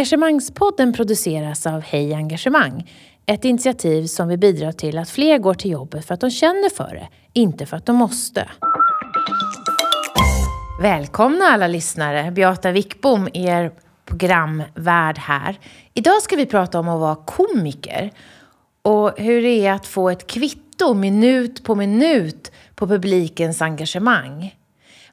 Engagemangspodden produceras av Hej Engagemang. Ett initiativ som vill bidra till att fler går till jobbet för att de känner för det, inte för att de måste. Välkomna alla lyssnare! Beata Wickbom, er programvärd här. Idag ska vi prata om att vara komiker och hur det är att få ett kvitto minut på minut på publikens engagemang.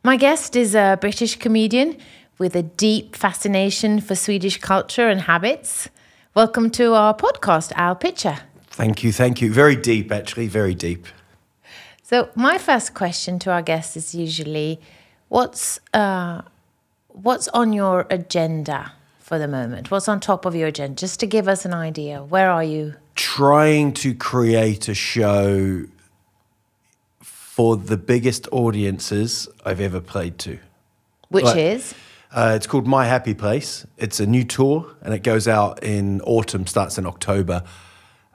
My guest is a British comedian with a deep fascination for Swedish culture and habits. Welcome to our podcast, Al Pitcher. Thank you, thank you. Very deep, actually, very deep. So, my first question to our guests is usually what's, uh, what's on your agenda for the moment? What's on top of your agenda? Just to give us an idea, where are you? Trying to create a show for the biggest audiences I've ever played to. Which Like- is? Uh, it's called My Happy Place. It's a new tour and it goes out in autumn, starts in October.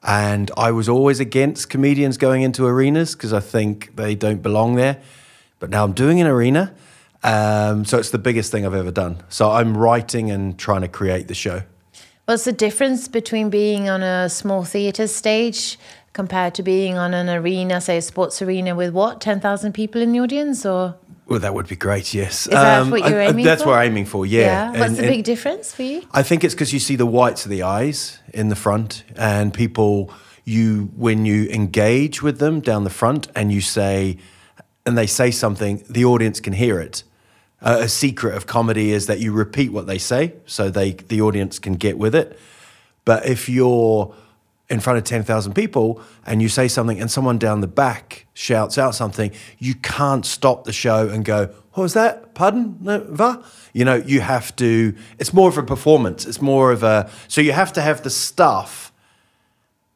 And I was always against comedians going into arenas because I think they don't belong there. But now I'm doing an arena. Um, so it's the biggest thing I've ever done. So I'm writing and trying to create the show. What's the difference between being on a small theatre stage compared to being on an arena, say a sports arena with what, 10,000 people in the audience? Or Well, that would be great, yes. Um, Is that what you're I- I- aiming That's for? what I'm aiming for, yeah. What's And- the and- big difference for you? I think it's because you see the whites of the eyes in the front, and people, you when you engage with them down the front, and you say, and they say something, the audience can hear it. Uh, a secret of comedy is that you repeat what they say, so they the audience can get with it. But if you're in front of 10,000 people and you say something and someone down the back shouts out something, you can't stop the show and go, what was that? Pardon? No, va? You know, you have to, it's more of a performance. It's more of a, so you have to have the stuff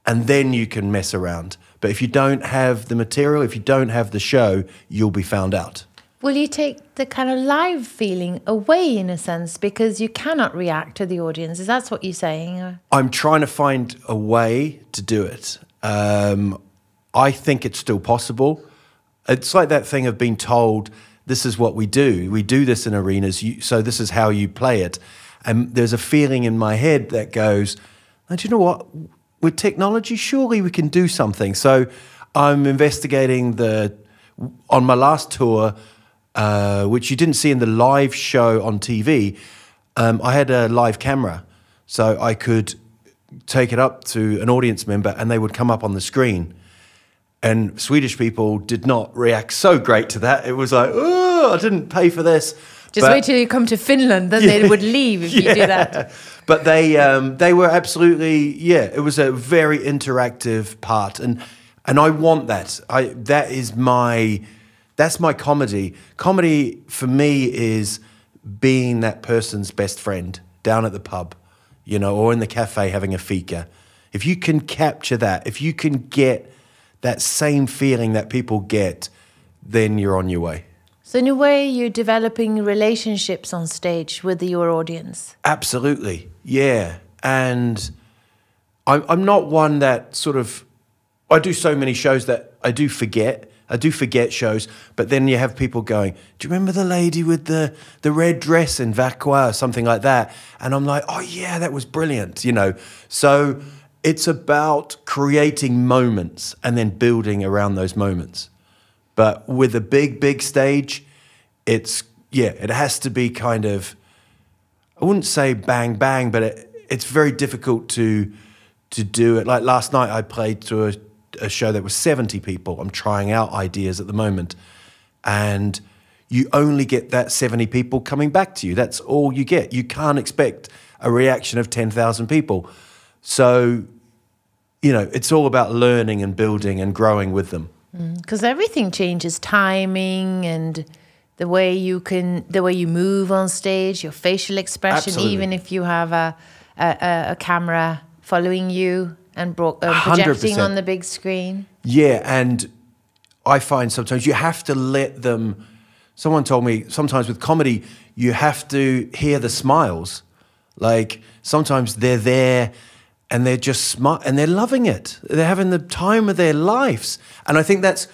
and then you can mess around. But if you don't have the material, if you don't have the show, you'll be found out. Will you take the kind of live feeling away in a sense because you cannot react to the audience? Is that what you're saying? I'm trying to find a way to do it. Um, I think it's still possible. It's like that thing of being told, this is what we do. We do this in arenas, you, so this is how you play it. And there's a feeling in my head that goes, "Oh, do you know what? With technology, surely we can do something. So I'm investigating the, on my last tour, uh, which you didn't see in the live show on TV, um, I had a live camera. So I could take it up to an audience member and they would come up on the screen. And Swedish people did not react so great to that. It was like, oh, I didn't pay for this. Just But- wait till you come to Finland, then they would leave if you do that. but they um, they were absolutely yeah. It was a very interactive part, and and I want that. I that is my that's my comedy. Comedy for me is being that person's best friend down at the pub, you know, or in the cafe having a fika. If you can capture that, if you can get that same feeling that people get, then you're on your way. So, in a way, you're developing relationships on stage with your audience. Absolutely, yeah. And I'm I'm not one that sort of. I do so many shows that I do forget. I do forget shows, but then you have people going, "Do you remember the lady with the the red dress in Vacua or something like that?" And I'm like, "Oh yeah, that was brilliant," you know. So it's about creating moments and then building around those moments. But with a big, big stage, it's yeah, it has to be kind of I wouldn't say bang bang, but it, it's very difficult to to do it. Like last night, I played to a, a show that was seventy people. I'm trying out ideas at the moment, and you only get that seventy people coming back to you. That's all you get. You can't expect a reaction of ten thousand people. So, you know, it's all about learning and building and growing with them. Mm, because everything changes timing and the way you can the way you move on stage your facial expression Absolutely. even if you have a, a- a camera following you and bro- uh, projecting 100%. on the big screen Yeah, and I find sometimes you have to let them. Someone told me sometimes with comedy you have to hear the smiles. Like sometimes they're there and they're just smart and they're loving it. They're having the time of their lives, and I think that's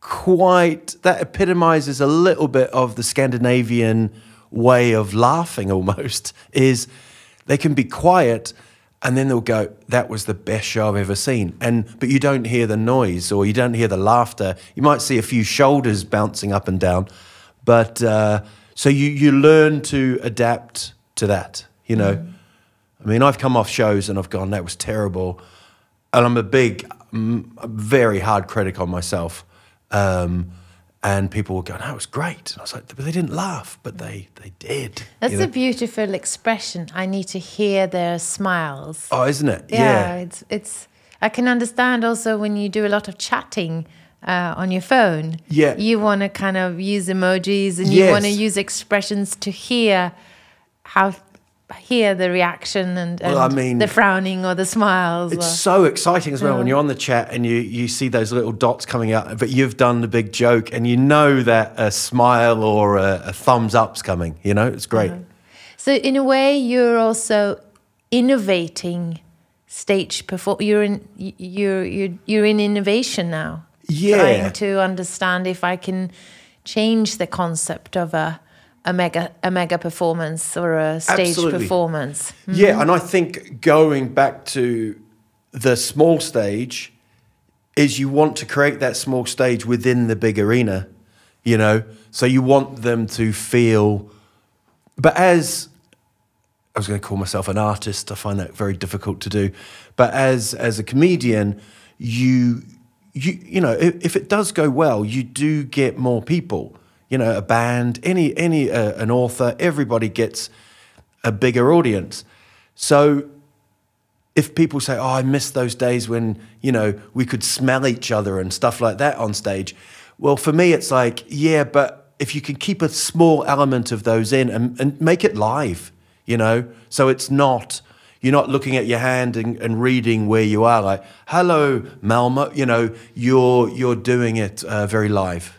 quite that epitomizes a little bit of the Scandinavian way of laughing almost is they can be quiet and then they'll go, "That was the best show I've ever seen," and but you don't hear the noise or you don't hear the laughter. You might see a few shoulders bouncing up and down, but uh, so you you learn to adapt to that. You know, I mean, I've come off shows and I've gone, "That was terrible," and I'm a big, mm, very hard critic on myself. Um, and people were going, "That was great," and I was like, "But they didn't laugh, but they they did." That's you know? a beautiful expression. I need to hear their smiles. oh, isn't it? yeah, it's it's. I can understand also when you do a lot of chatting uh, on your phone. Yeah. you want to kind of use emojis and you want to use expressions to hear how hear the reaction and, and Well, I mean, the frowning or the smiles. It's or- so exciting as well when you're on the chat and you, you see those little dots coming out, but you've done the big joke and you know that a smile or a, a thumbs up's coming. You know, it's great. So in a way, you're also innovating stage perform. You're in you're you're you're in innovation now. Yeah. Trying to understand if I can change the concept of a a mega a mega performance or a stage Absolutely. performance. Yeah, mm-hmm. and I think going back to the small stage is you want to create that small stage within the big arena, you know? So you want them to feel but as I was going to call myself an artist, I find that very difficult to do. But as as a comedian, you you you know, if, if it does go well, you do get more people. You know, a band, any any uh, an author, everybody gets a bigger audience. So if people say, "Oh, I miss those days when you know we could smell each other and stuff like that on stage," well, for me, it's like, yeah, but if you can keep a small element of those in and, and make it live, you know, so it's not you're not looking at your hand and, and reading where you are, like, "Hello, Malmo," you know, you're you're doing it uh, very live.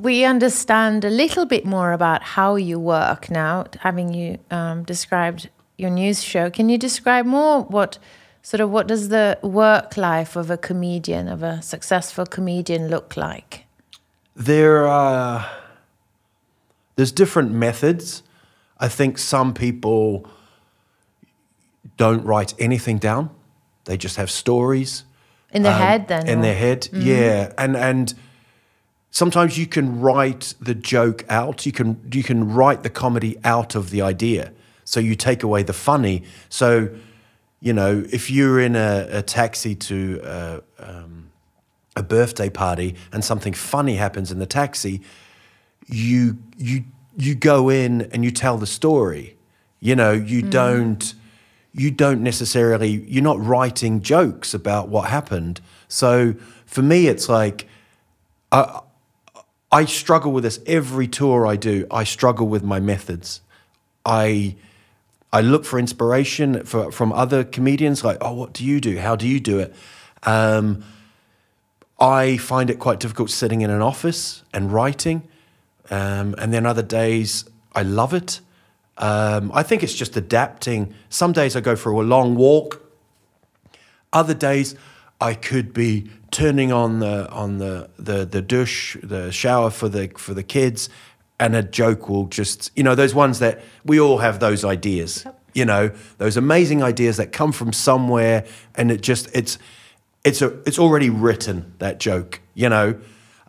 We understand a little bit more about how you work now, having you um, described your news show. Can you describe more what sort of what does the work life of a comedian, of a successful comedian, look like? there are there's different methods. I think some people don't write anything down. They just have stories In their um, head, then? In their head, yeah. And and sometimes you can write the joke out. You can you can write the comedy out of the idea. So you take away the funny. So you know if you're in a, a taxi to uh, um, a birthday party and something funny happens in the taxi, you you you go in and you tell the story. You know, you don't you don't necessarily you're not writing jokes about what happened. So for me it's like I I struggle with this every tour I do. I struggle with my methods. I I look for inspiration for, from other comedians, like, oh, what do you do? How do you do it? Um, I find it quite difficult sitting in an office and writing. Um, and then other days, I love it. Um, I think it's just adapting. Some days I go for a long walk. Other days, I could be turning on the on the the the douche, the shower for the for the kids, and a joke will just you know those ones that we all have those ideas. You know those amazing ideas that come from somewhere, and it just it's it's a it's already written that joke. You know,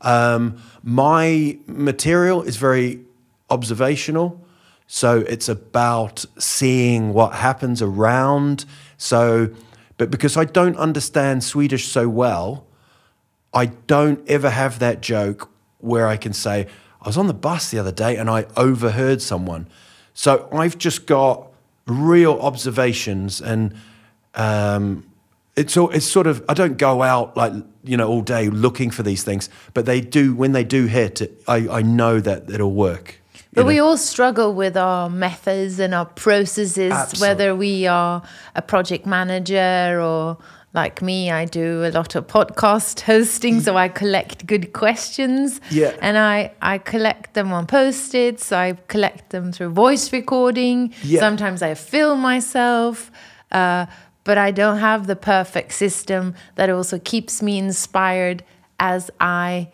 um, my material is very observational. So it's about seeing what happens around. So, but because I don't understand Swedish so well, I don't ever have that joke where I can say, I was on the bus the other day and I overheard someone. So I've just got real observations and um, it's, all, it's sort of, I don't go out like, you know, all day looking for these things, but they do, when they do hit, I, I know that it'll work. But we all struggle with our methods and our processes, whether we are a project manager or like me, I do a lot of podcast hosting, so I collect good questions. Yeah. And I, I collect them on post its, I collect them through voice recording. Yeah. Sometimes I film myself. Uh, but I don't have the perfect system that also keeps me inspired as I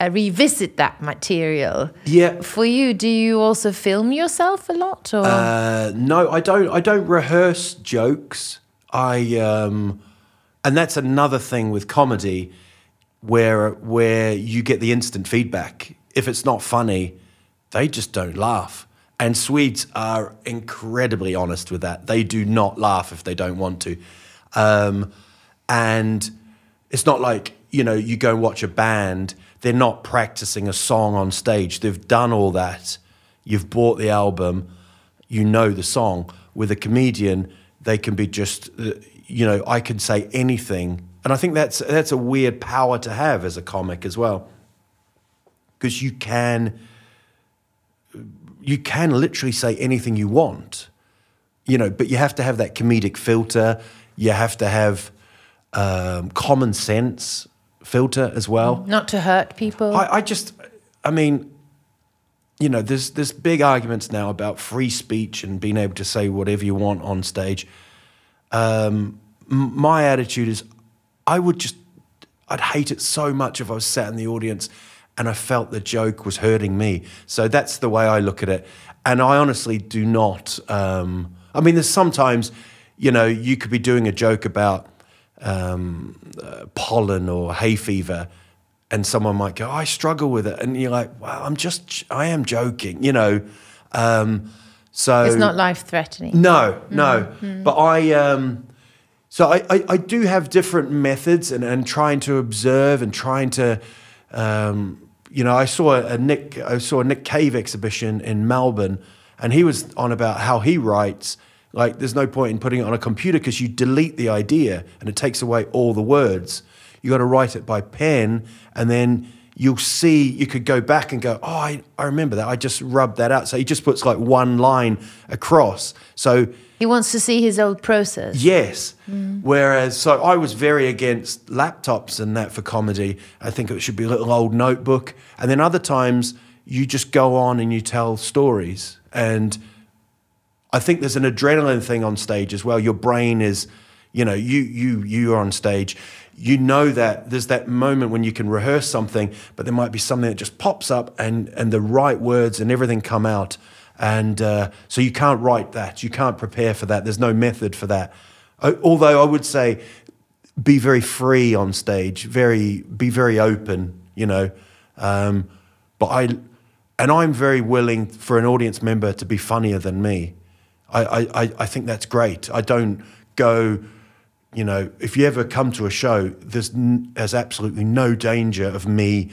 uh, revisit that material. Yeah. For you, do you also film yourself a lot, or Uh, no, I don't. I don't rehearse jokes. I um, and that's another thing with comedy, where where you get the instant feedback. If it's not funny, they just don't laugh. And Swedes are incredibly honest with that. They do not laugh if they don't want to. Um, and it's not like you know you go and watch a band. They're not practicing a song on stage. They've done all that. You've bought the album. You know the song. With a comedian, they can be just uh, you know I can say anything, and I think that's that's a weird power to have as a comic as well, because you can you can literally say anything you want, you know, but you have to have that comedic filter. You have to have um, common sense filter as well. not to hurt people? I, I just, I mean, you know, there's there's big arguments now about free speech and being able to say whatever you want on stage. Um, my attitude is, I would just, I'd hate it so much if I was sat in the audience and I felt the joke was hurting me. So that's the way I look at it. And I honestly do not. Um, I mean, there's sometimes, you know, you could be doing a joke about um, uh, pollen or hay fever, and someone might go, "I struggle with it," and you're like, "Well, I'm just, I am joking," you know. Um, so it's not life threatening. no, no. But I, um, so I, I, I do have different methods and, and trying to observe and trying to, um, you know, I saw a Nick, I saw a Nick Cave exhibition in Melbourne, and he was on about how he writes. Like, there's no point in putting it on a computer because you delete the idea and it takes away all the words. You got to write it by pen, and then you'll see. You could go back and go, "Oh, I, I remember that. I just rubbed that out." So he just puts like one line across. So He wants to see his old process. Yes. Mm. Whereas, so I was very against laptops and that for comedy. I think it should be a little old notebook. And then other times you just go on and you tell stories. And I think there's an adrenaline thing on stage as well. Your brain is, you know, you you you are on stage. You know that there's that moment when you can rehearse something, but there might be something that just pops up and and the right words and everything come out. And uh, so you can't write that. You can't prepare for that. There's no method for that. Although I would say, be very free on stage. Very be very open. You know, um, but I and I'm very willing for an audience member to be funnier than me. I, I, I- I think that's great. I don't go, you know, if you ever come to a show, there's, n- there's absolutely no danger of me,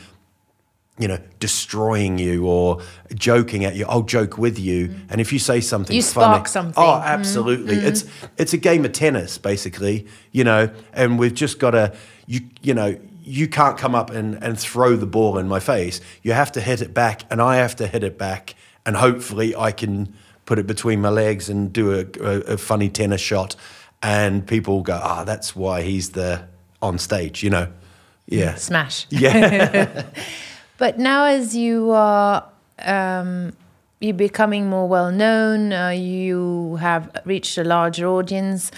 you know, destroying you or joking at you. I'll joke with you. Mm. And if you say something You funny, spark something. Oh, absolutely. Mm. It's, it's a game of tennis, basically, you know, and we've just got to, you, you know, you can't come up and, and throw the ball in my face. You have to hit it back, and I have to hit it back, and hopefully I can put it between my legs and do a, a, a funny tennis shot, and people go, "Ah, that's why he's the on stage," you know? Yeah, Smash. yeah, But now, as you are, um, you're becoming more well known. Uh, you have reached a larger audience.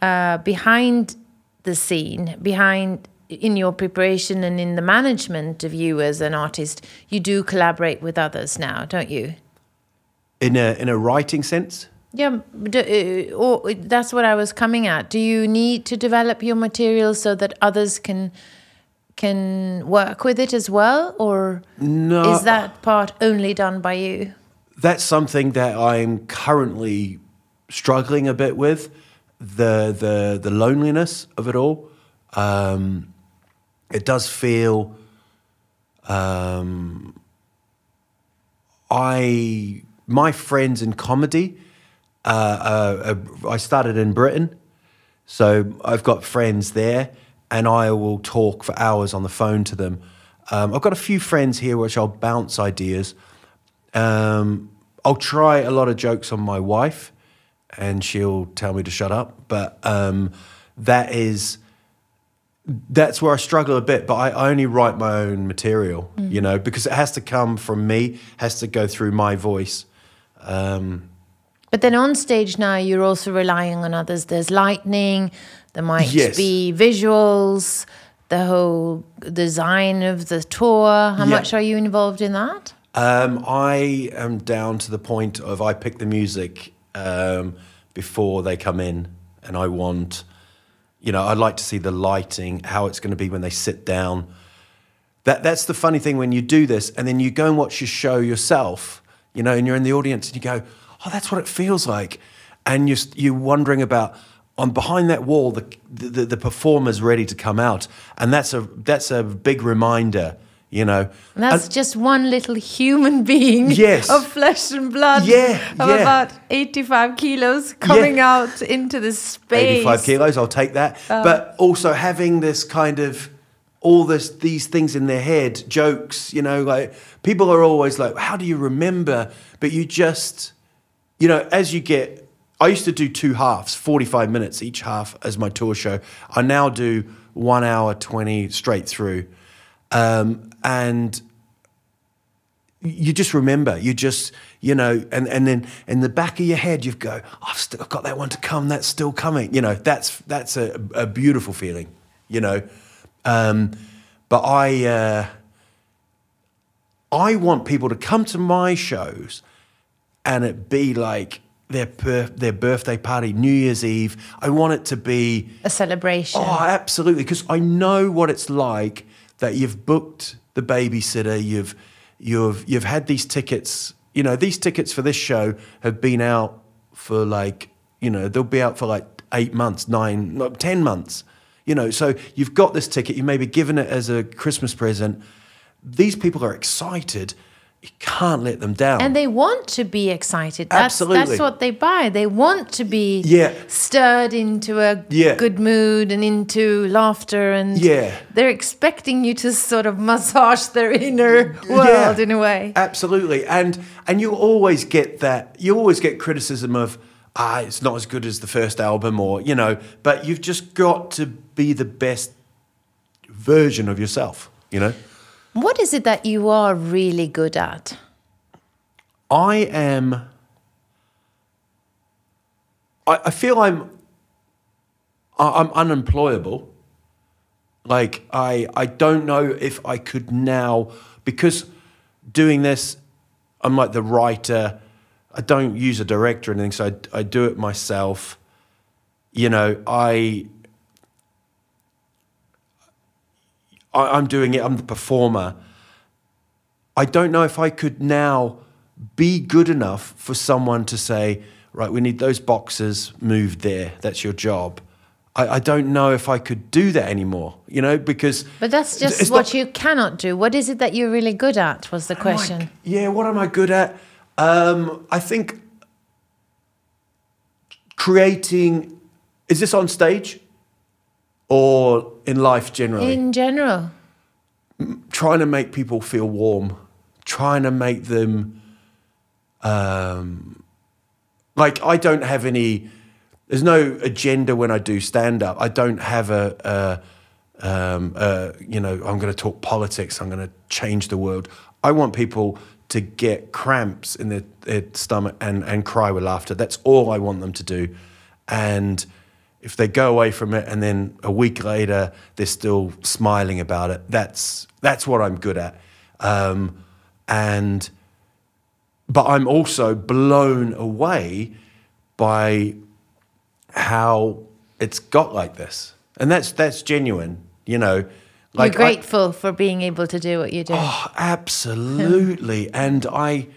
Uh, behind the scene, behind in your preparation and in the management of you as an artist, you do collaborate with others now, don't you? in a in a writing sense. Yeah, do, uh, or that's what I was coming at. Do you need to develop your material so that others can can work with it as well, or No. is that part only done by you? that's something that I'm currently struggling a bit with the the the loneliness of it all. Um, it does feel. Um, I my friends in comedy. Uh, uh, uh, I started in Britain, so I've got friends there, and I will talk for hours on the phone to them. Um, I've got a few friends here which I'll bounce ideas. Um, I'll try a lot of jokes on my wife, and she'll tell me to shut up. But um, that is that's where I struggle a bit. But I, I only write my own material, you know, because it has to come from me, has to go through my voice. Um, But then on stage now, you're also relying on others. There's lightning, there might Yes. be visuals, the whole design of the tour? How Yeah. much are you involved in that? Um, I am down to the point of I pick the music um, before they come in, and I want, you know, I'd like to see the lighting, how it's going to be when they sit down. That that's the funny thing when you do this, and then you go and watch your show yourself, you know, and you're in the audience, and you go, "Oh, that's what it feels like," and you're you're wondering about on behind that wall the the, the performer's ready to come out, and that's a that's a big reminder, you know. And that's And- just one little human being Yes. of flesh and blood Yeah, of yeah. about 85 kilos coming out into the space. 85 kilos i'll take that uh. but also having this kind of all this these things in their head jokes you know like people are always like how do you remember but you just you know as you get i used to do two halves 45 minutes each half as my tour show. I now do one hour 20 straight through. Um, and you just remember you just you know and, and then in the back of your head you go i've still got that one to come that's still coming. You know that's that's a, a beautiful feeling you know? Um, but i uh, i want people to come to my shows and it be like their bir- their birthday party new year's eve i want it to be A celebration. Oh, absolutely. Because I know what it's like that you've booked the babysitter, you've you've you've had these tickets. You know, these tickets for this show have been out for like you know they'll be out for like eight months, nine, ten months. You know, so you've got this ticket. You may be given it as a Christmas present. These people are excited. You can't let them down. And they want to be excited. That's, Absolutely. That's what they buy. They want to be Yeah. stirred into a Yeah. good mood and into laughter. And Yeah. they're expecting you to sort of massage their inner world Yeah, in a way. Absolutely, and and you always get that. You always get criticism of ah, it's not as good as the first album, or you know. But you've just got to be the best version of yourself. You know, What is it that you are really good at? I am. I, I feel I'm. I'm unemployable. Like I, I don't know if I could now because doing this, I'm like the writer. I don't use a director or anything, so I, I do it myself. You know, I, I I'm doing it. I'm the performer. I don't know if I could now be good enough for someone to say, right, we need those boxes moved there. That's your job. I, I don't know if I could do that anymore, you know, because. But that's just what not- you cannot do. What is it that you're really good at? Was the Am I- question. yeah, what am I good at? Um, I think creating. Is this on stage or in life generally? In general, trying to make people feel warm, trying to make them um, like I don't have any. There's no agenda when I do stand up. I don't have a, a, um, a you know I'm going to talk politics. I'm going to change the world. I want people to get cramps in their, their stomach and and cry with laughter. That's all I want them to do, and if they go away from it and then a week later they're still smiling about it, that's that's what I'm good at. Um, and but I'm also blown away by how it's got like this, and that's that's genuine. You know, like you're I- grateful for being able to do what you do. Oh, absolutely. and I,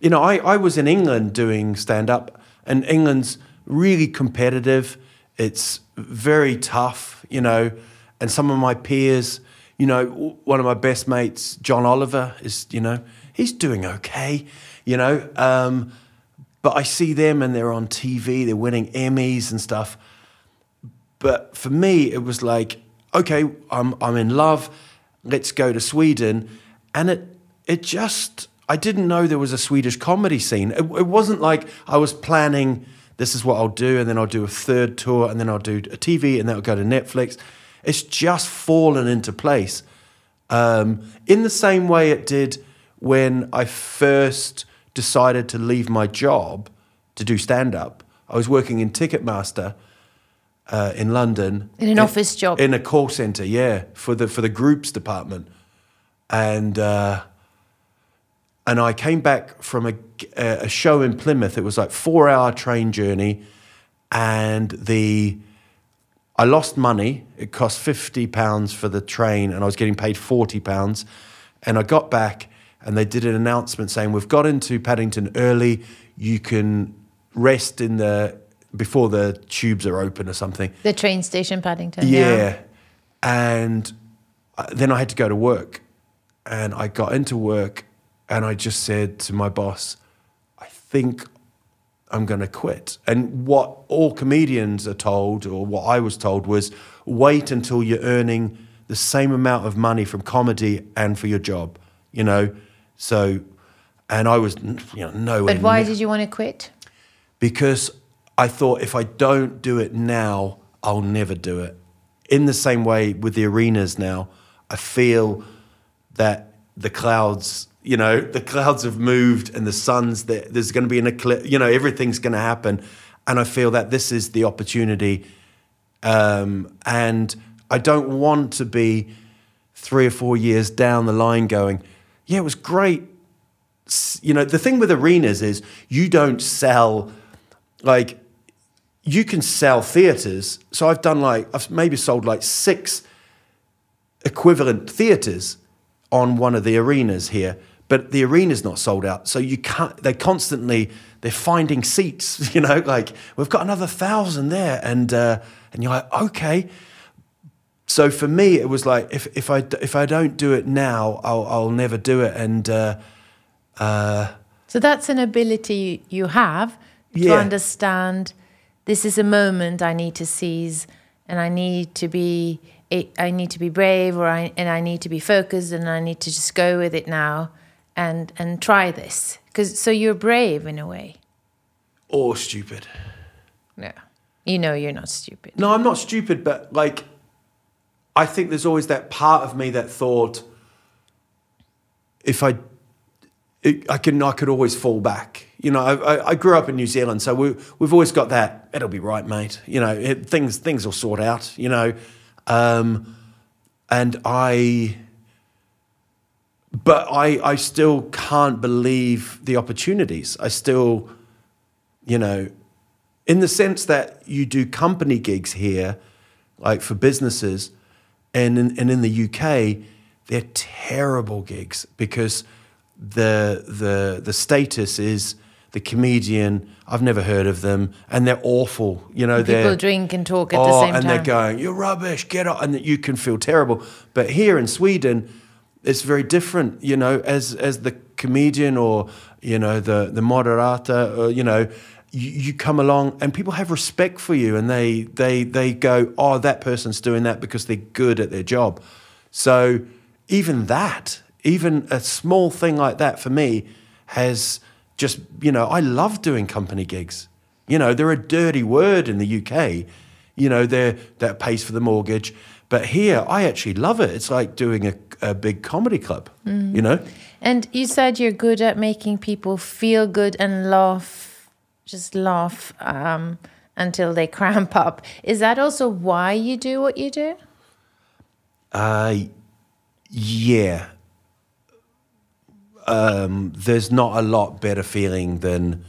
you know, I, I was in England doing stand up, and England's really competitive. It's very tough, you know. And some of my peers, you know, one of my best mates, John Oliver, is, you know, he's doing okay, you know. Um, but I see them and they're on TV, they're winning Emmys and stuff. But for me, it was like, okay, I'm I'm in love. Let's go to Sweden, and it it just I didn't know there was a Swedish comedy scene. It, it wasn't like I was planning. This is what I'll do, and then I'll do a third tour, and then I'll do a TV, and then I'll go to Netflix. It's just fallen into place um, in the same way it did when I first decided to leave my job to do stand up. I was working in Ticketmaster uh, in London. In an office job. In a call center, yeah, for the for the groups department, and uh, and I came back from a, a show in Plymouth. It was like four hour train journey, and the I lost money. It cost fifty pounds for the train, and I was getting paid forty pounds. And I got back, and they did an announcement saying we've got into Paddington early. You can rest in the before the tubes are open or something. The train station, Paddington. Yeah. And uh, then I had to go to work. And I got into work and I just said to my boss, I think I'm going to quit. And what all comedians are told, or what I was told, was wait until you're earning the same amount of money from comedy and for your job, you know? So, and I was, you know, nowhere. But why near- did you want to quit? because I thought if I don't do it now, I'll never do it. In the same way with the arenas now, I feel that the clouds, you know, the clouds have moved and the sun's there. There's going to be an eclipse, you know, everything's going to happen. And I feel that this is the opportunity. Um, and I don't want to be three or four years down the line going, yeah, it was great you know the thing with arenas is you don't sell like you can sell theaters so i've done like i've maybe sold like six equivalent theaters on one of the arenas here but the arena's not sold out so you can't they constantly they're finding seats you know like we've got another thousand there and uh, and you're like okay so for me it was like if, if i if i don't do it now i'll, I'll never do it and uh, So that's an ability you have to Yeah. understand this is a moment I need to seize and I need to be I need to be brave or I and I need to be focused and I need to just go with it now and and try this. Cuz so you're brave in a way. or stupid No. You know you're not stupid. No, I'm not stupid, but like, I think there's always that part of me that thought, if I, it, I can, I could always fall back. You know, I, I, I grew up in New Zealand, so we, we've always got that. It'll be right, mate. You know, it, things, things will sort out. You know, um, and I, but I, I still can't believe the opportunities. I still, you know, in the sense that you do company gigs here, like for businesses, and in, and in the UK, they're terrible gigs because the the the status is the comedian. I've never heard of them, and they're awful. You know, People drink and talk at oh, the same and time. they're going, "You're rubbish, get up," and you can feel terrible. But here in Sweden, it's very different. You know, as as the comedian or you know the the moderator, or, you know, you, you come along and people have respect for you, and they they they go, "Oh, that person's doing that because they're good at their job." So even that, even a small thing like that for me has just, you know, I love doing company gigs. You know, they're a dirty word in the UK. You know, they're, that pays for the mortgage. But here, I actually love it. It's like doing a, a big comedy club, you know? And you said you're good at making people feel good and laugh, just laugh um, until they cramp up. Is that also why you do what you do? Uh, yeah. Um, there's not a lot better feeling than.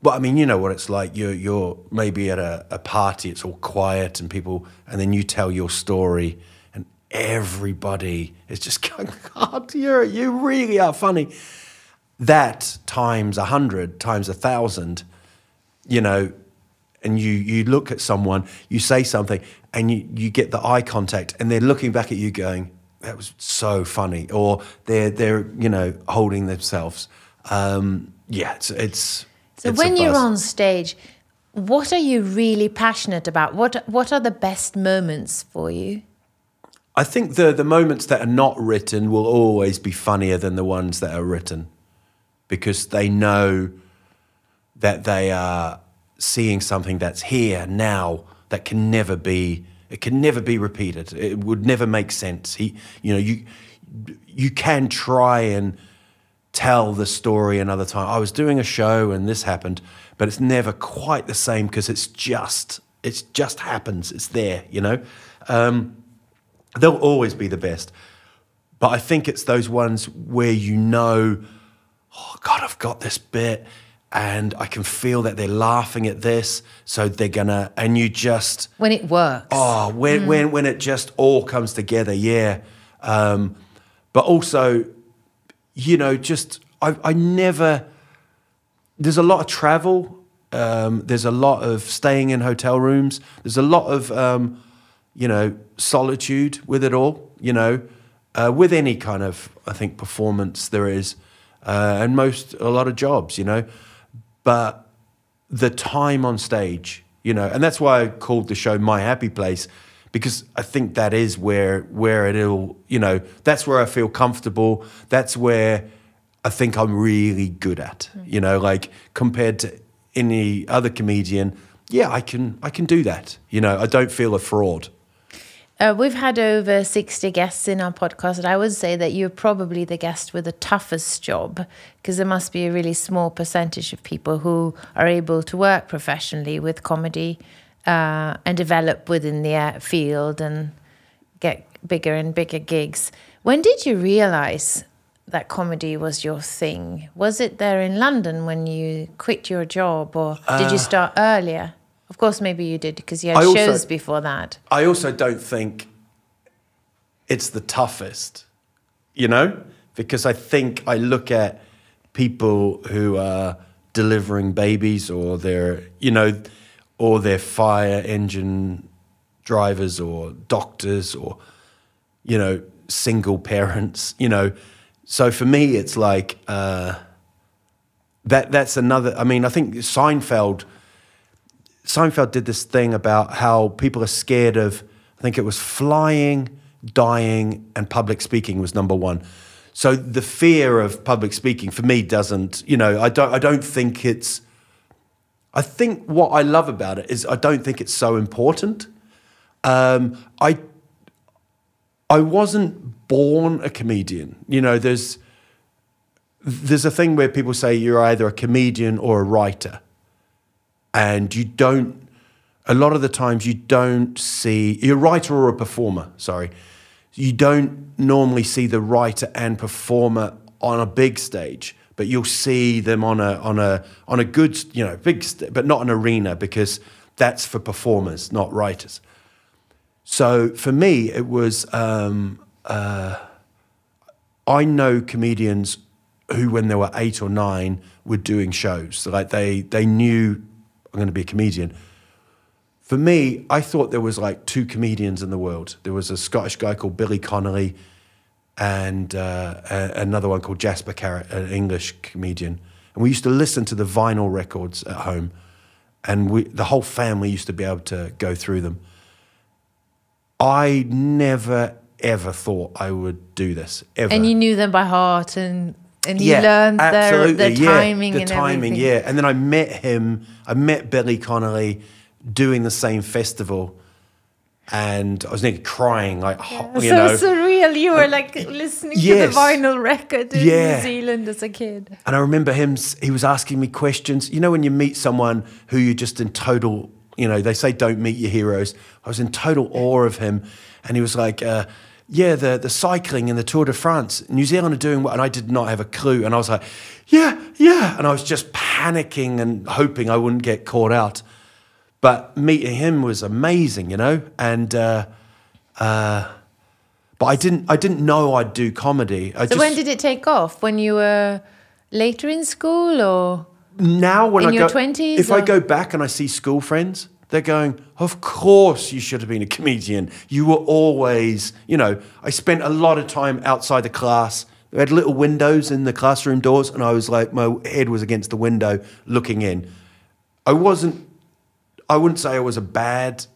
Well, I mean, you know what it's like. You're you're maybe at a, a party, it's all quiet, and people, and then you tell your story, and everybody is just going, "God, you're you really are funny." That times a hundred, times a thousand, you know, and you you look at someone, you say something, and you you get the eye contact, and they're looking back at you, going, "That was so funny," or they're they're you know holding themselves. Um, yeah, it's it's. So it's when you're on stage, what are you really passionate about? What what are the best moments for you? I think the the moments that are not written will always be funnier than the ones that are written, because they know that they are seeing something that's here now that can never be it can never be repeated. It would never make sense. He, you know, you you can try and tell the story another time. I was doing a show and this happened, but it's never quite the same because it's just It just happens. It's there, you know. Um, they'll always be the best, but I think it's those ones where you know, oh God, I've got this bit, and I can feel that they're laughing at this, so they're gonna, and you just When it works. Oh, when when when it just all comes together, yeah. Um, but also, you know, just I I never. There's a lot of travel. Um, there's a lot of staying in hotel rooms. There's a lot of um, you know solitude with it all. You know, uh, with any kind of I think performance there is, uh, and most a lot of jobs. You know, but the time on stage, you know, and that's why I called the show My Happy Place because I think that is where where it'll, you know, that's where I feel comfortable. That's where I think I'm really good at, you know, like compared to any other comedian. Yeah, I can I can do that. You know, I don't feel a fraud. Uh, we've had over 60 guests in our podcast, and I would say that you're probably the guest with the toughest job because there must be a really small percentage of people who are able to work professionally with comedy uh, and develop within the uh, field and get bigger and bigger gigs. When did you realize that comedy was your thing? Was it there in London when you quit your job, or did you start earlier? Of course, maybe you did because you had I also- shows before that. I also don't think it's the toughest, you know, because I think I look at people who are delivering babies or they're, you know, or they're fire engine drivers or doctors or, you know, single parents, you know. So for me, it's like uh, that. That's another. I mean, I think Seinfeld. Seinfeld did this thing about how people are scared of, I think it was flying, dying, and public speaking was number one. So the fear of public speaking for me doesn't, you know, I don't, I don't think it's, I think what I love about it is I don't think it's so important. Um, I, I wasn't born a comedian. You know, there's, there's a thing where people say you're either a comedian or a writer and you don't a lot of the times you don't see you're a writer or a performer sorry you don't normally see the writer and performer on a big stage but you'll see them on a on a on a good you know big but not an arena because that's for performers not writers so for me it was um, uh, I know comedians who, when they were eight or nine, were doing shows. Like they they knew I'm going to be a comedian. For me, I thought there was like two comedians in the world. There was a Scottish guy called Billy Connolly, and uh, a- another one called Jasper Carrott, an English comedian. And we used to listen to the vinyl records at home, and we the whole family used to be able to go through them. I never ever thought I would do this ever. And you knew them by heart, and and you Yeah, learned their, absolutely, the yeah, timing the and timing, everything. yeah. And then I met him. I met Billy Connolly doing the same festival, and I was nearly crying, like you so know. surreal. You were like listening yes. to the vinyl record in Yeah. New Zealand as a kid. And I remember him. He was asking me questions. You know, when you meet someone who you're just in total. You know, they say don't meet your heroes. I was in total awe of him, and he was like. Uh, yeah, the, the cycling and the Tour de France, New Zealand are doing what, and I did not have a clue. And I was like, yeah, yeah. And I was just panicking and hoping I wouldn't get caught out. But meeting him was amazing, you know. And uh, uh, but I didn't I didn't know I'd do comedy. I So just, when did it take off? When you were later in school, or now when in I your 20s if I go back and I see school friends, they're going, "Of course you should have been a comedian. You were always, you know." I spent a lot of time outside the class. We had little windows in the classroom doors, and I was like, my head was against the window, looking in. I wasn't. I wouldn't say I was a bad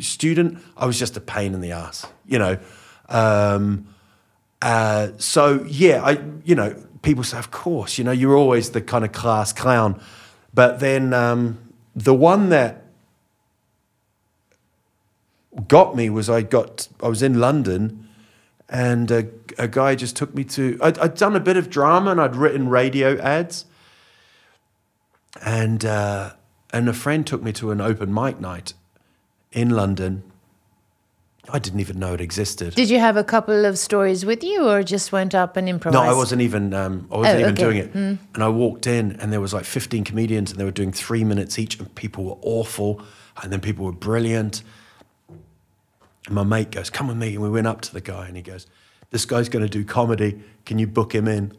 student. I was just a pain in the ass, you know. Um, uh, so yeah, I you know people say, of course, you know, you're always the kind of class clown, but then um, the one that got me was I got I was in London, and a, a guy just took me to. I'd, I'd done a bit of drama and I'd written radio ads, and uh, and a friend took me to an open mic night in London. I didn't even know it existed. Did you have a couple of stories with you, or just went up and improvised? No, I wasn't even. Um, I wasn't Oh, even okay. doing it. And I walked in, and there was like 15 comedians, and they were doing three minutes each, and people were awful, and then people were brilliant. And my mate goes, "Come with me," and we went up to the guy, and he goes, "This guy's going to do comedy. Can you book him in?"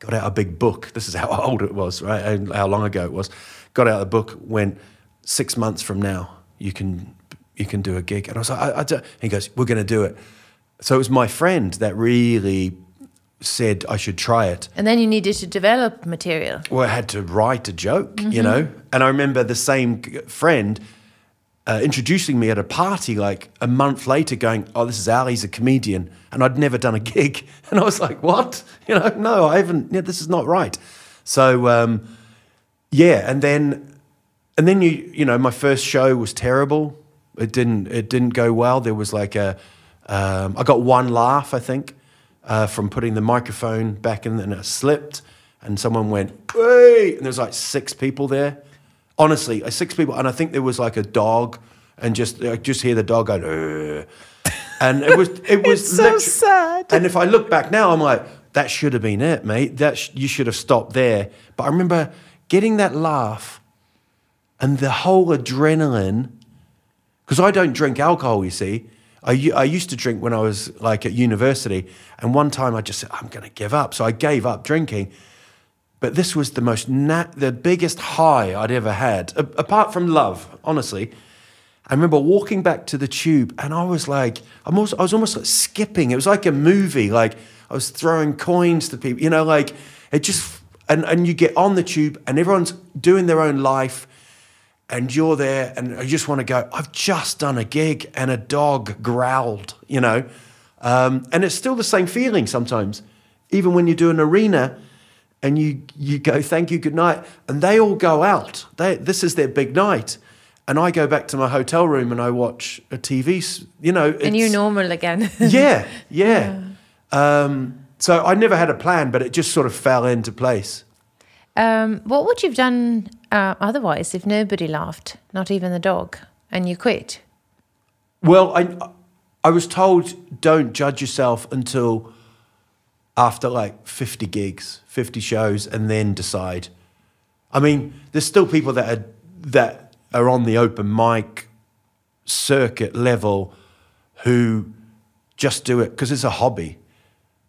Got out a big book. This is how old it was, right? And how long ago it was. Got out the book. Went six months from now, you can you can do a gig. And I was like, I, I don't. He goes, "We're going to do it." So it was my friend that really said I should try it. And then you needed to develop material. Well, I had to write a joke, you know? And I remember the same friend uh, introducing me at a party like a month later going, Oh, this is Ali, he's a comedian. And I'd never done a gig. And I was like, What? You know, no, I haven't, yeah, this is not right. So, um, yeah. And then, and then you, you know, my first show was terrible. It didn't, it didn't go well. There was like a, um, I got one laugh, I think, uh, from putting the microphone back in and it slipped. And someone went, hey, and there was like six people there. Honestly, uh, six people. And I think there was like a dog and just, I just hear the dog go, and it was, it was so literally- sad. and if I look back now, I'm like, that should have been it, mate. That sh- you should have stopped there. But I remember getting that laugh and the whole adrenaline, because I don't drink alcohol, you see. I used to drink when I was like at university. And one time I just said, I'm going to give up. So I gave up drinking. But this was the most, nat- the biggest high I'd ever had, a- apart from love, honestly. I remember walking back to the tube and I was like, I'm also, I was almost like skipping. It was like a movie. Like I was throwing coins to people, you know, like it just, and, and you get on the tube and everyone's doing their own life and you're there and I just want to go, I've just done a gig and a dog growled, you know. Um, and it's still the same feeling sometimes, even when you do an arena and you, you go, thank you, good night. And they all go out. They, this is their big night. And I go back to my hotel room and I watch a TV, you know. And you're normal again. yeah, yeah. Um, so I never had a plan, but it just sort of fell into place. um, what would you have done uh, otherwise if nobody laughed, not even the dog, and you quit? Well, I I was told don't judge yourself until after like 50 gigs, 50 shows, and then decide. I mean, there's still people that are that are on the open mic circuit level who just do it because it's a hobby.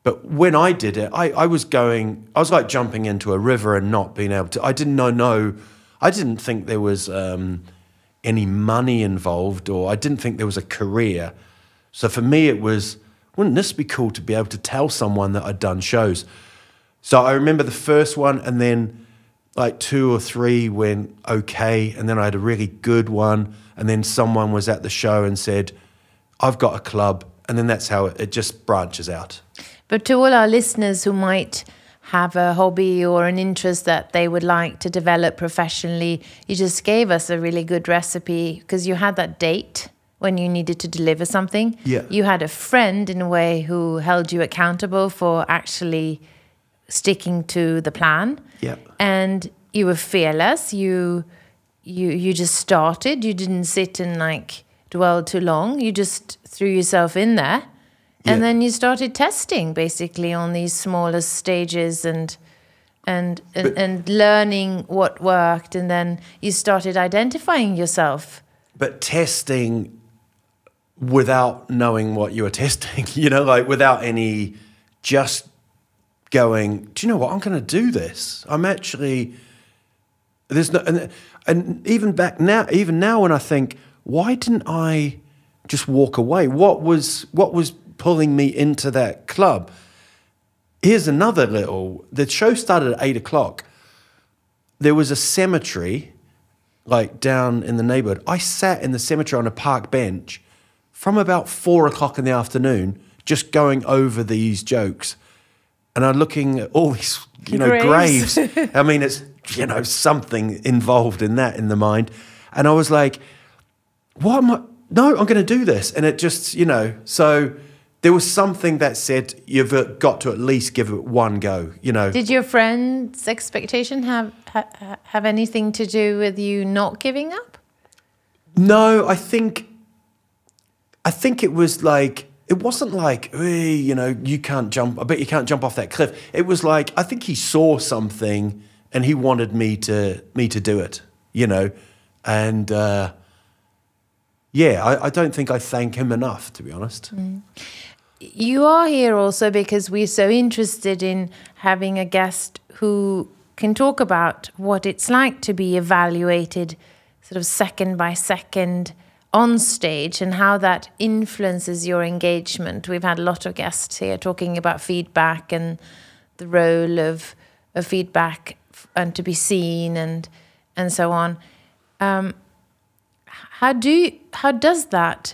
But when I did it, I, I was going, I was like jumping into a river and not being able to, I didn't know, no, I didn't think there was um, any money involved or I didn't think there was a career. So for me, it was, wouldn't this be cool to be able to tell someone that I'd done shows? So I remember the first one and then like two or three went okay. And then I had a really good one. And then someone was at the show and said, I've got a club. And then that's how it, it just branches out. But to all our listeners who might have a hobby or an interest that they would like to develop professionally, you just gave us a really good recipe because you had that date when you needed to deliver something. Yeah. You had a friend in a way who held you accountable for actually sticking to the plan. Yeah. And you were fearless. You you you just started. You didn't sit and like dwell too long. You just threw yourself in there. And Yeah. then you started testing basically on these smaller stages and and and, But- and learning what worked and then you started identifying yourself. but testing without knowing what you were testing, you know, like without any, just going, do you know what? I'm going to do this. I'm actually, there's no, and, and even back now, even now when I think, why didn't I just walk away? What was, what was pulling me into that club? Here's another little, the show started at eight o'clock. There was a cemetery like down in the neighborhood. I sat in the cemetery on a park bench from about four o'clock in the afternoon, just going over these jokes. And I'm looking at all these, you know, Graves. graves. I mean, it's, you know, something involved in that in the mind. And I was like, what am I? No, I'm going to do this. And it just, you know, so there was something that said, you've got to at least give it one go, you know. Did your friend's expectation have ha- ha- have anything to do with you not giving up? No, I think I think it was like it wasn't like hey, you know you can't jump. I bet you can't jump off that cliff. It was like I think he saw something and he wanted me to me to do it. You know, and uh, yeah, I, I don't think I thank him enough to be honest. You are here also because we're so interested in having a guest who can talk about what it's like to be evaluated sort of second by second on stage and how that influences your engagement. We've had a lot of guests here talking about feedback and the role of, of feedback and to be seen and and so on. Um, how do you, how does that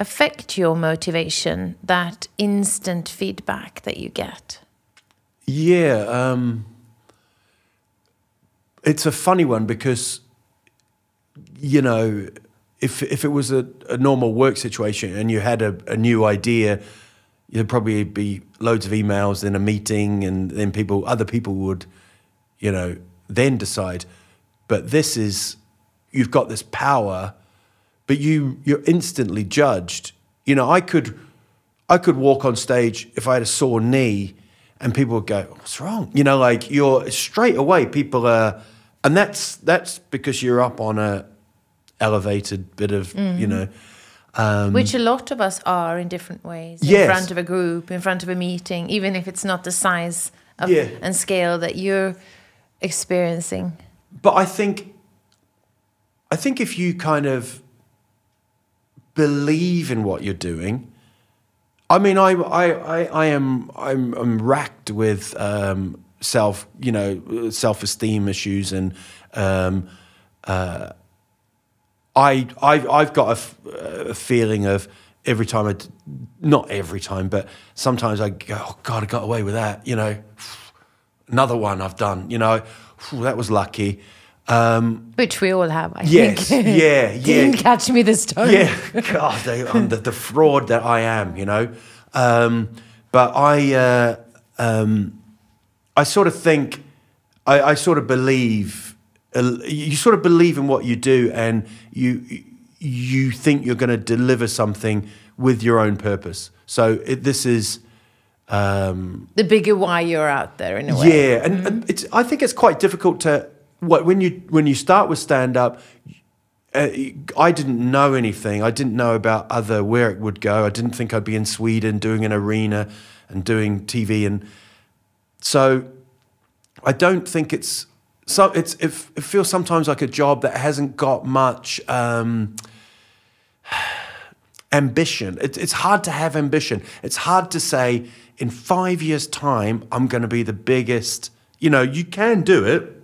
affect your motivation? That instant feedback that you get. Yeah, um, it's a funny one because you know if if it was a, a normal work situation and you had a, a new idea, there'd probably be loads of emails, then a meeting, and then people other people would, you know, then decide. But this is you've got this power, but you you're instantly judged. You know, I could I could walk on stage if I had a sore knee and people would go, What's wrong? You know, like you're straight away, people are and that's that's because you're up on a elevated bit of, you know. Um, Which a lot of us are in different ways. In front of a group, in front of a meeting, even if it's not the size of, Yeah. and scale that you're experiencing. but I think I think if you kind of believe in what you're doing, I mean, I I, I, I am I'm, I'm racked with um, self you know self esteem issues and um, uh, I I've, I've got a f- a, feeling of every time I d- not every time but sometimes I go oh God I got away with that you know? Another one I've done you know? That was lucky. Um, Which we all have, I Yes, think. yeah, yeah. Didn't catch me this time. yeah, God, I- I'm the, the fraud that I am, you know. Um, but I, uh, um, I sort of think, I, I sort of believe, uh, you sort of believe in what you do, and you you think you're going to deliver something with your own purpose. So it, this is. Um, The bigger why you're out there in a way. yeah, and, and it's. I think it's quite difficult to what when you when you start with stand up. Uh, I didn't know anything. I didn't know about other where it would go. I didn't think I'd be in Sweden doing an arena and doing TV, and so I don't think it's so. It's it, it feels sometimes like a job that hasn't got much. Um, ambition. It, it's hard to have ambition. It's hard to say in five years' time I'm going to be the biggest. You know, you can do it.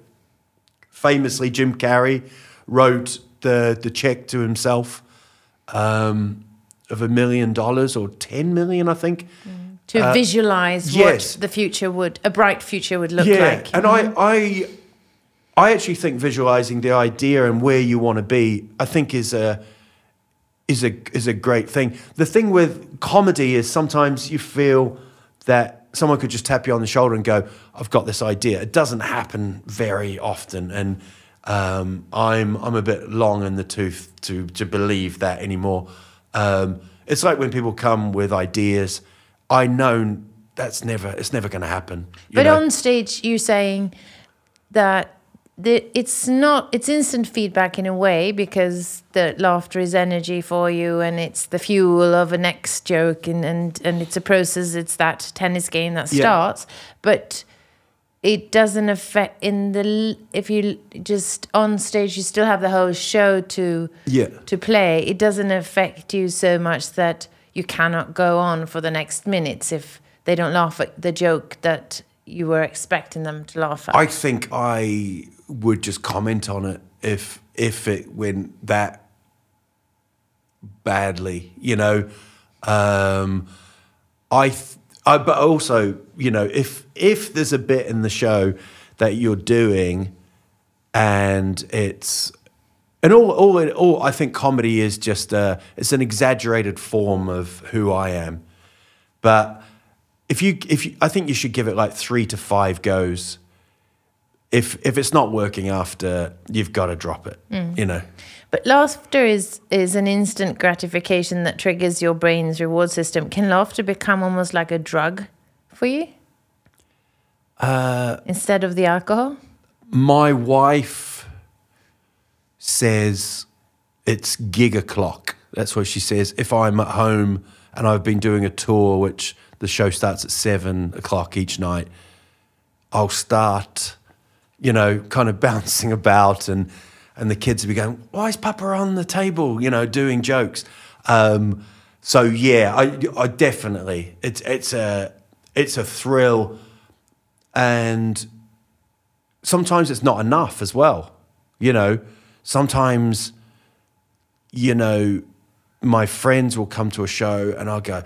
Famously, Jim Carrey wrote the the check to himself um, of a million dollars or ten million, I think. To visualize Uh, yes. what the future would, a bright future would look yeah, like. and I, I, I actually think visualizing the idea and where you want to be, I think is a is a is a great thing. The thing with comedy is sometimes you feel that someone could just tap you on the shoulder and go, "I've got this idea." It doesn't happen very often, and um, I'm I'm a bit long in the tooth to to believe that anymore. Um, it's like when people come with ideas. I know that's never it's never going to happen. But know? on stage, you're saying that the, it's not it's instant feedback in a way because the laughter is energy for you and it's the fuel of a next joke and and, and it's a process. It's that tennis game that Yeah. starts, but it doesn't affect in the if you just on stage you still have the whole show to Yeah. to play it doesn't affect you so much that you cannot go on for the next minutes if they don't laugh at the joke that you were expecting them to laugh at I think I would just comment on it if if it went that badly, you know. Um, I, th- I, but also, you know, if if there's a bit in the show that you're doing, and it's and all, all, all I think comedy is just a, it's an exaggerated form of who I am. But if you, if you, I think you should give it like three to five goes if if it's not working after, you've got to drop it. Mm. You know. But laughter is is an instant gratification that triggers your brain's reward system. Can laughter become almost like a drug for you? Uh, Instead of the alcohol? My wife says it's gig o'clock. That's what she says. If I'm at home and I've been doing a tour, which the show starts at seven o'clock each night, I'll start, you know, kind of bouncing about and and the kids will be going, "Why is Papa on the table?" You know, doing jokes. Um, so yeah, I, I definitely it's it's a it's a thrill, and sometimes it's not enough as well. You know, sometimes, you know, my friends will come to a show and I'll go,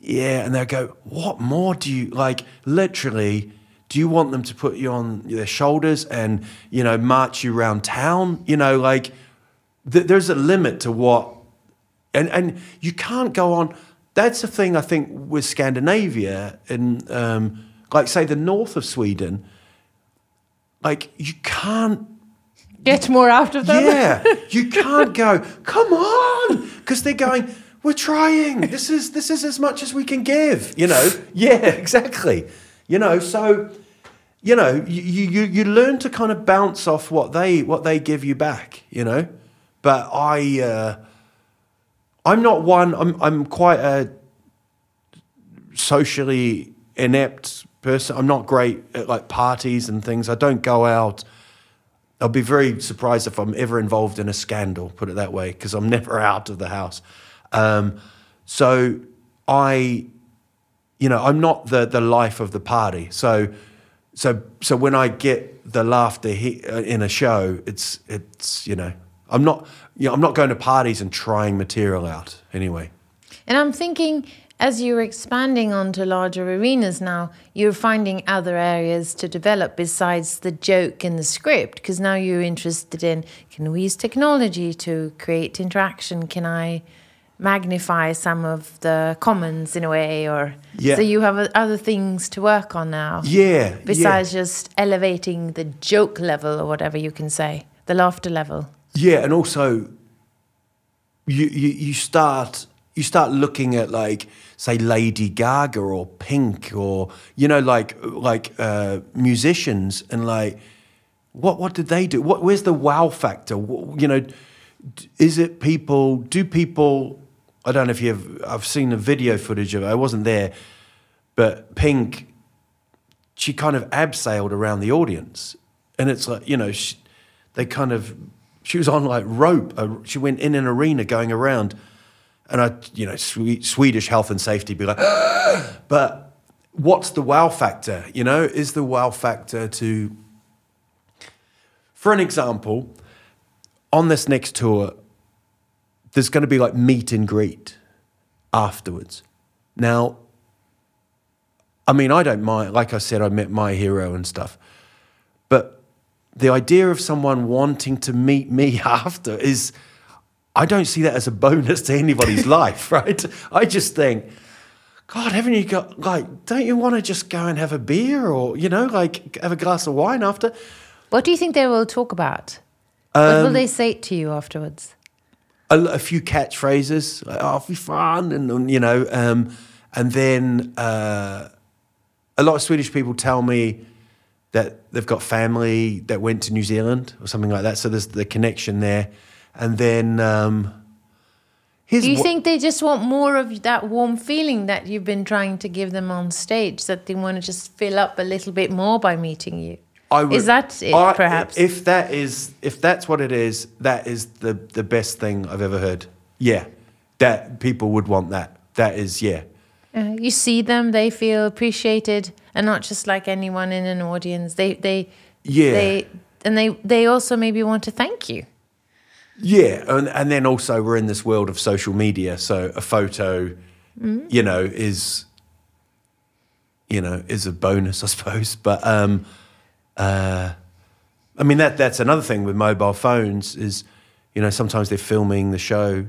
yeah, and they'll go, what more do you like? Literally do you want them to put you on their shoulders and you know march you around town? You know like th- there's a limit to what and and you can't go on that's the thing i think with scandinavia and um, like say the north of sweden like you can't get more out of them? Yeah you can't go come on! Because they're going we're trying. This is this is as much as we can give you know? Yeah exactly. You know so you know, you, you, you learn to kind of bounce off what they what they give you back, you know. But I, uh, I'm not one. I'm I'm quite a socially inept person. I'm not great at like parties and things. I don't go out. I'll be very surprised if I'm ever involved in a scandal. Put it that way, because I'm never out of the house. Um, so I, you know, I'm not the the life of the party. So so so when I get the laughter uh, in a show, it's it's you know I'm not you know, I'm not going to parties and trying material out anyway. And I'm thinking as you're expanding onto larger arenas now, you're finding other areas to develop besides the joke and the script because now you're interested in can we use technology to create interaction? Can I magnify some of the commons in a way or yeah. so you have other things to work on now yeah besides yeah. just elevating the joke level or whatever you can say the laughter level yeah and also you you, you start you start looking at like say lady gaga or pink or you know like like uh, musicians and like what what did they do what where's the wow factor you know is it people do people I don't know if you've. I've seen the video footage of it. I wasn't there, but Pink, she kind of abseiled around the audience, and it's like you know, she, they kind of. She was on like rope. She went in an arena going around, and I, you know, Swedish health and safety be like, but what's the wow factor? You know, is the wow factor to. For an example, on this next tour, there's going to be like meet and greet afterwards. Now, I mean, I don't mind. Like I said, I met my hero and stuff. But the idea of someone wanting to meet me after is, I don't see that as a bonus to anybody's life, right? I just think, God, haven't you got, like, don't you want to just go and have a beer or, you know, like have a glass of wine after? What do you think they will talk about? Um, what will um, they say to you afterwards? A, a few catchphrases, like, oh, be fun, and, and you know, um, and then uh, a lot of Swedish people tell me that they've got family that went to New Zealand or something like that. So there's the connection there, and then. Um, Do you think they just want more of that warm feeling that you've been trying to give them on stage? That they want to just fill up a little bit more by meeting you? I would, is that it, I, perhaps? If that is, if that's what it is, that is the the best thing I've ever heard. Yeah, that people would want that. That is, yeah. Uh, you see them, they feel appreciated, and not just like anyone in an audience. They, they, yeah, they, and they, they also maybe want to thank you. Yeah, and and then also we're in this world of social media, so a photo, mm-hmm. you know, is, you know, is a bonus, I suppose. But um, uh, I mean that that's another thing with mobile phones is, you know, sometimes they're filming the show,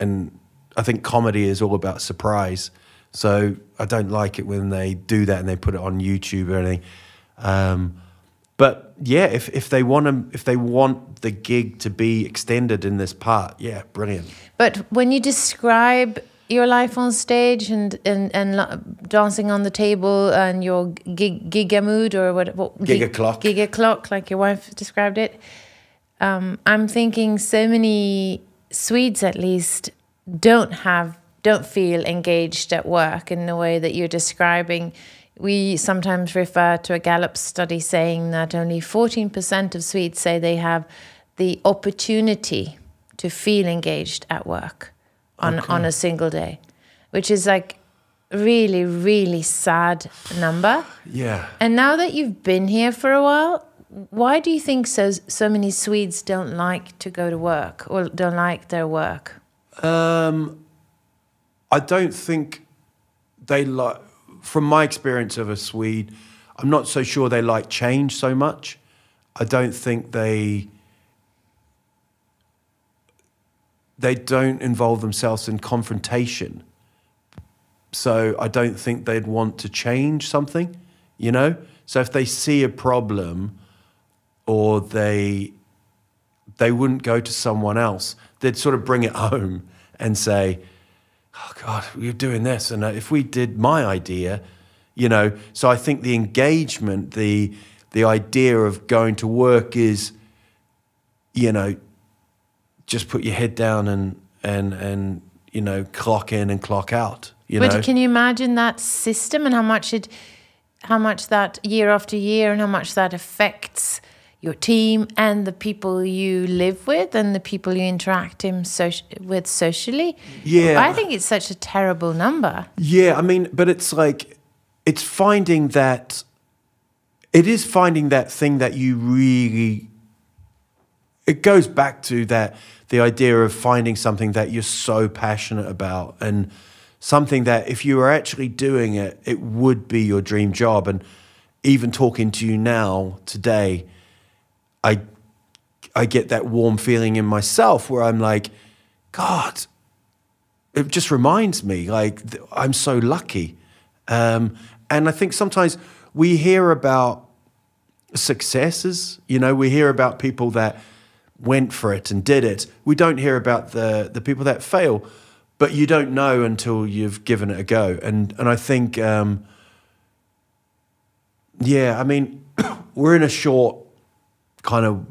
and I think comedy is all about surprise. So I don't like it when they do that and they put it on YouTube or anything. Um, but yeah, if, if they want 'em- if they want the gig to be extended in this part, yeah, brilliant. But when you describe your life on stage and and, and dancing on the table and your gig, giga mood or what, what Gig o'clock. gig o'clock like your wife described it. Um, i'm thinking so many swedes at least don't have don't feel engaged at work in the way that you're describing. We sometimes refer to a gallup study saying that only 14% of swedes say they have the opportunity to feel engaged at work on, on a single day which is like really really sad number Yeah. and now that you've been here for a while, why do you think so so many Swedes don't like to go to work or don't like their work? Um, I don't think they like, from my experience of a Swede, I'm not so sure they like change so much. I don't think they they don't involve themselves in confrontation. So I don't think they'd want to change something, you know? So if they see a problem or they they wouldn't go to someone else. They'd sort of bring it home and say, "Oh God, we're doing this," and uh, if we did my idea, you know. So I think the engagement, the the idea of going to work is, you know, just put your head down and and and you know clock in and clock out. You but know, can you imagine that system and how much it how much that year after year and how much that affects your team and the people you live with and the people you interact in soci- with socially? Yeah. I think it's such a terrible number. Yeah, I mean, but it's like it's finding that it is finding that thing that you really it goes back to that the idea of finding something that you're so passionate about and something that if you were actually doing it it would be your dream job and even talking to you now today I I get that warm feeling in myself where I'm like god it just reminds me like I'm so lucky. Um, and I think sometimes we hear about successes, you know, we hear about people that went for it and did it. We don't hear about the, the people that fail, but you don't know until you've given it a go. And, and I think, um, yeah, I mean, we're in a short kind of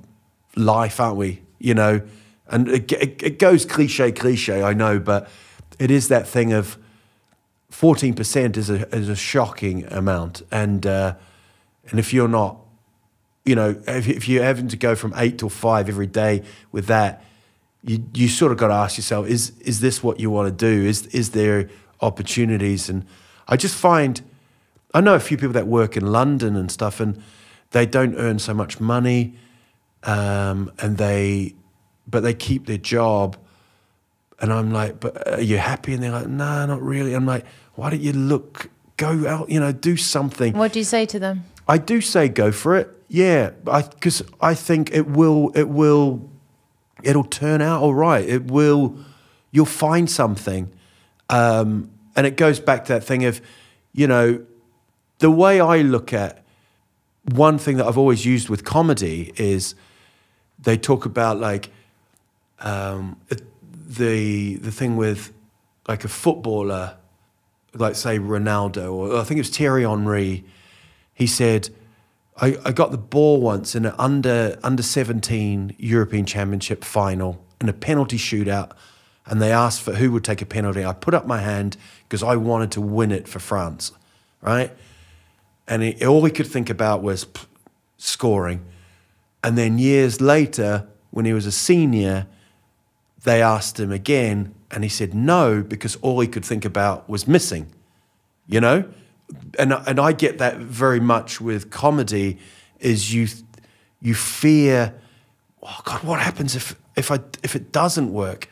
life, aren't we? You know, and it, it, it goes cliche, cliche, I know, but it is that thing of 14% is a, is a shocking amount. And, uh, and if you're not, you know, if, if you're having to go from eight till five every day with that, you, you sort of got to ask yourself, is, is this what you want to do? Is, is there opportunities? And I just find, I know a few people that work in London and stuff, and they don't earn so much money, um, and they, but they keep their job. And I'm like, but are you happy? And they're like, nah, not really. I'm like, why don't you look, go out, you know, do something. What do you say to them? I do say go for it. Yeah, because I, think it will. It will. It'll turn out all right. It will. You'll find something, um, and it goes back to that thing of, you know, the way I look at one thing that I've always used with comedy is they talk about like um, the the thing with like a footballer, like say Ronaldo, or I think it was Thierry Henry. He said, I, I got the ball once in an under under 17 European Championship final in a penalty shootout, and they asked for who would take a penalty. I put up my hand because I wanted to win it for France, right? And he, all he could think about was scoring. And then years later, when he was a senior, they asked him again, and he said no because all he could think about was missing. You know, and and I get that very much with comedy. Is you you fear, oh God, what happens if if I if it doesn't work?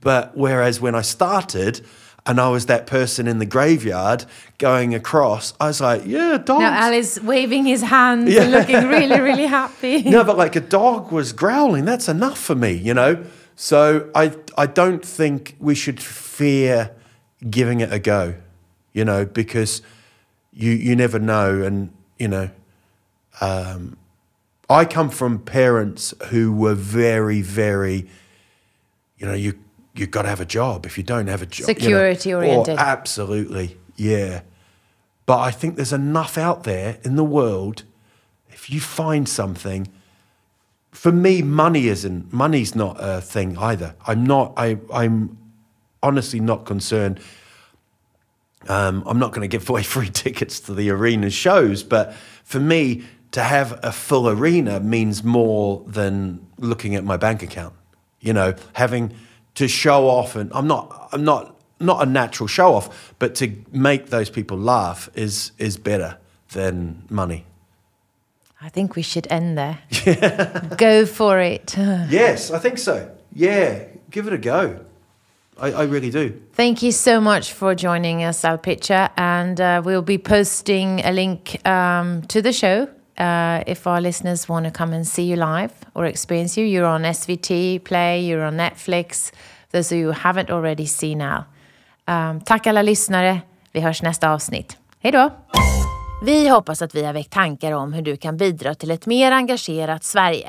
But whereas when I started. And I was that person in the graveyard going across. I was like, "Yeah, dogs." Now Al is waving his hands Yeah. and looking really, really happy. no, but like a dog was growling. That's enough for me, you know. So I I don't think we should fear giving it a go, you know, because you you never know, and you know, um, I come from parents who were very, very, you know, you you've got to have a job. If you don't have a job, you know, Security oriented. Oh, absolutely, yeah. But I think there's enough out there in the world. If you find something, for me, money isn't money's not a thing either. I'm not. I I'm honestly not concerned. Um, I'm not going to give away free tickets to the arena shows, but for me, to have a full arena means more than looking at my bank account. You know, having to show off, and I'm not, I'm not, not a natural show off, but to make those people laugh is is better than money. I think we should end there. Go for it. Yes, I think so. Yeah, give it a go. I, I really do. Thank you so much for joining us, Al Pitcher. And uh, we'll be posting a link um, to the show uh, if our listeners want to come and see you live or experience you. You're on SVT Play, you're on Netflix. Those of you who haven't already seen Al. Um, tack alla lyssnare. Vi hörs nästa avsnitt. Hej då! Vi hoppas att vi har väckt tankar om hur du kan bidra till ett mer engagerat Sverige.